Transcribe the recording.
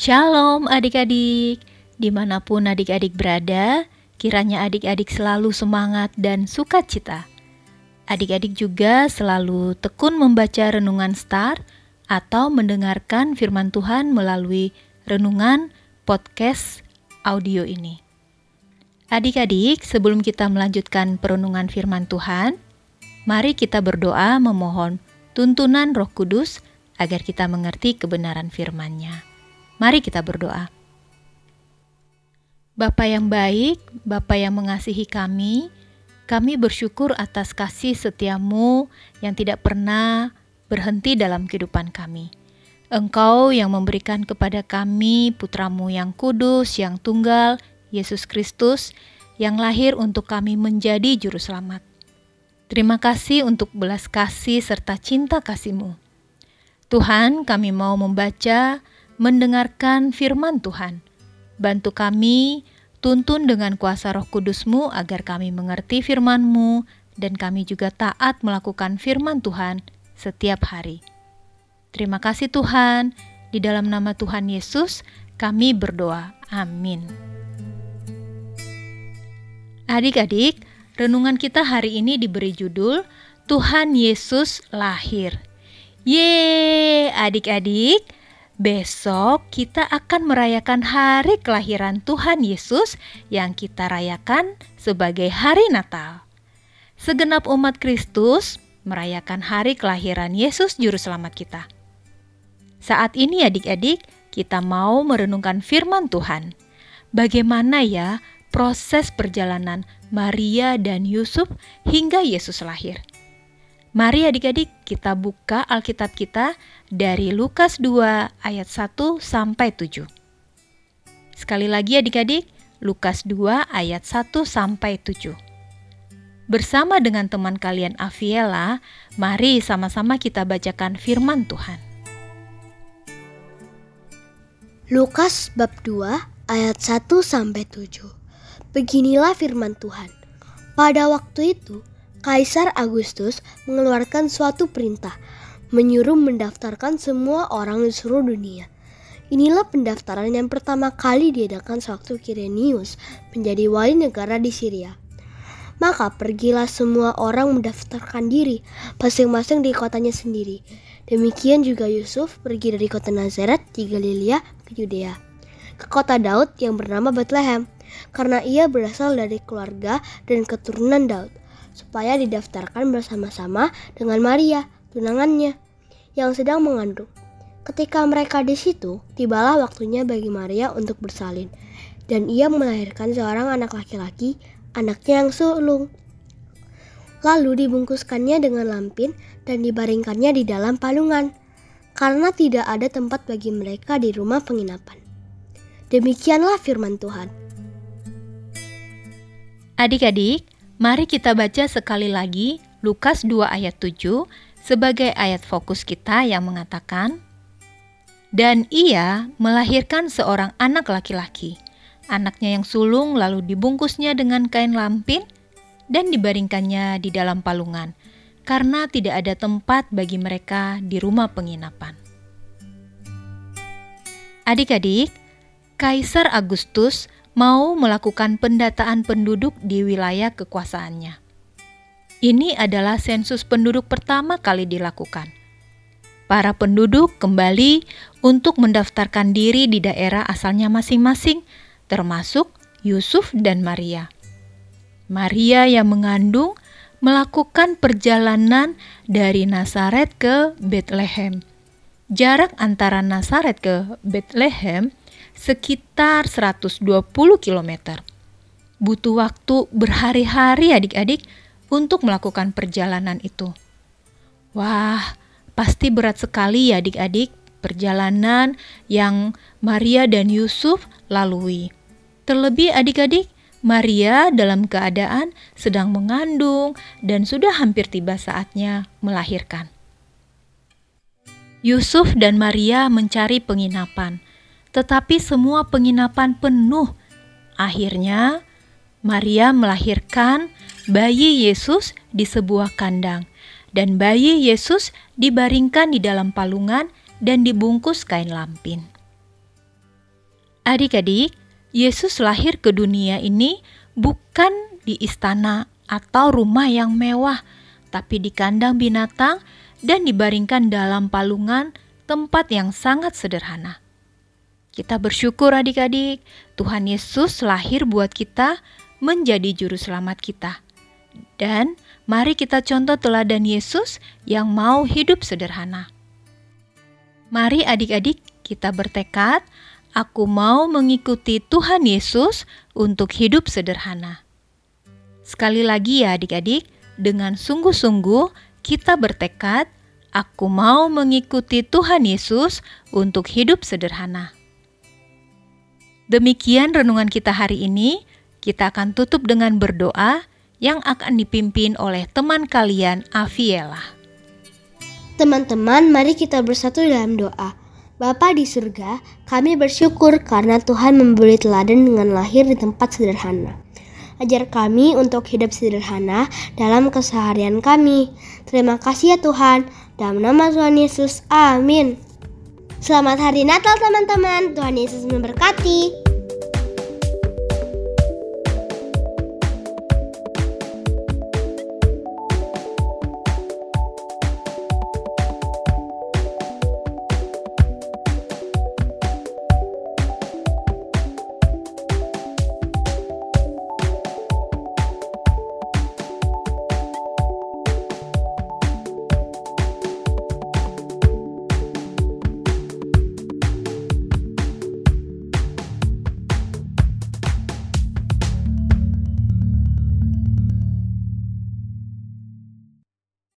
Shalom adik-adik, di mana pun adik-adik berada, kiranya adik-adik selalu semangat dan sukacita. Adik-adik juga selalu tekun membaca renungan star atau mendengarkan firman Tuhan melalui renungan podcast audio ini. Adik-adik, sebelum kita melanjutkan perenungan firman Tuhan, mari kita berdoa memohon tuntunan Roh Kudus agar kita mengerti kebenaran firman-Nya. Mari kita berdoa. Bapa yang baik, Bapa yang mengasihi kami, kami bersyukur atas kasih setiamu yang tidak pernah berhenti dalam kehidupan kami. Engkau yang memberikan kepada kami putramu yang kudus, yang tunggal, Yesus Kristus, yang lahir untuk kami menjadi juru selamat. Terima kasih untuk belas kasih serta cinta kasihmu. Tuhan, kami mau membaca mendengarkan firman Tuhan. Bantu kami, tuntun dengan kuasa roh kudusmu agar kami mengerti firman-Mu dan kami juga taat melakukan firman Tuhan setiap hari. Terima kasih Tuhan, di dalam nama Tuhan Yesus kami berdoa. Amin. Adik-adik, renungan kita hari ini diberi judul Tuhan Yesus lahir. Ye, adik-adik, Besok kita akan merayakan hari kelahiran Tuhan Yesus yang kita rayakan sebagai hari Natal. Segenap umat Kristus merayakan hari kelahiran Yesus Juru Selamat kita. Saat ini adik-adik, kita mau merenungkan firman Tuhan. Bagaimana ya proses perjalanan Maria dan Yusuf hingga Yesus lahir? Mari adik-adik kita buka Alkitab kita dari Lukas 2 ayat 1 sampai 7. Sekali lagi adik-adik, Lukas 2 ayat 1 sampai 7. Bersama dengan teman kalian Aviela, mari sama-sama kita bacakan firman Tuhan. Lukas bab 2 ayat 1 sampai 7. Beginilah firman Tuhan. Pada waktu itu, Kaisar Agustus mengeluarkan suatu perintah menyuruh mendaftarkan semua orang di seluruh dunia. Inilah pendaftaran yang pertama kali diadakan sewaktu Kirenius menjadi wali negara di Syria. Maka pergilah semua orang mendaftarkan diri masing-masing di kotanya sendiri. Demikian juga Yusuf pergi dari kota Nazaret di Galilea ke Yudea, ke kota Daud yang bernama Bethlehem, karena ia berasal dari keluarga dan keturunan Daud supaya didaftarkan bersama-sama dengan Maria, tunangannya, yang sedang mengandung. Ketika mereka di situ, tibalah waktunya bagi Maria untuk bersalin, dan ia melahirkan seorang anak laki-laki, anaknya yang sulung. Lalu dibungkuskannya dengan lampin dan dibaringkannya di dalam palungan, karena tidak ada tempat bagi mereka di rumah penginapan. Demikianlah firman Tuhan. Adik-adik, Mari kita baca sekali lagi Lukas 2 ayat 7 sebagai ayat fokus kita yang mengatakan, Dan ia melahirkan seorang anak laki-laki. Anaknya yang sulung lalu dibungkusnya dengan kain lampin dan dibaringkannya di dalam palungan, karena tidak ada tempat bagi mereka di rumah penginapan. Adik-adik, Kaisar Agustus mau melakukan pendataan penduduk di wilayah kekuasaannya. Ini adalah sensus penduduk pertama kali dilakukan. Para penduduk kembali untuk mendaftarkan diri di daerah asalnya masing-masing, termasuk Yusuf dan Maria. Maria yang mengandung melakukan perjalanan dari Nazaret ke Bethlehem. Jarak antara Nazaret ke Bethlehem sekitar 120 km. Butuh waktu berhari-hari adik-adik untuk melakukan perjalanan itu. Wah, pasti berat sekali ya adik-adik perjalanan yang Maria dan Yusuf lalui. Terlebih adik-adik, Maria dalam keadaan sedang mengandung dan sudah hampir tiba saatnya melahirkan. Yusuf dan Maria mencari penginapan tetapi semua penginapan penuh. Akhirnya, Maria melahirkan bayi Yesus di sebuah kandang, dan bayi Yesus dibaringkan di dalam palungan dan dibungkus kain lampin. Adik-adik, Yesus lahir ke dunia ini bukan di istana atau rumah yang mewah, tapi di kandang binatang dan dibaringkan dalam palungan tempat yang sangat sederhana. Kita bersyukur adik-adik, Tuhan Yesus lahir buat kita menjadi juru selamat kita. Dan mari kita contoh teladan Yesus yang mau hidup sederhana. Mari adik-adik kita bertekad, aku mau mengikuti Tuhan Yesus untuk hidup sederhana. Sekali lagi ya adik-adik, dengan sungguh-sungguh kita bertekad, aku mau mengikuti Tuhan Yesus untuk hidup sederhana. Demikian renungan kita hari ini. Kita akan tutup dengan berdoa yang akan dipimpin oleh teman kalian, Aviela. Teman-teman, mari kita bersatu dalam doa. Bapa di surga, kami bersyukur karena Tuhan memberi teladan dengan lahir di tempat sederhana. Ajar kami untuk hidup sederhana dalam keseharian kami. Terima kasih ya Tuhan. Dalam nama Tuhan Yesus, amin. Selamat hari Natal teman-teman. Tuhan Yesus memberkati.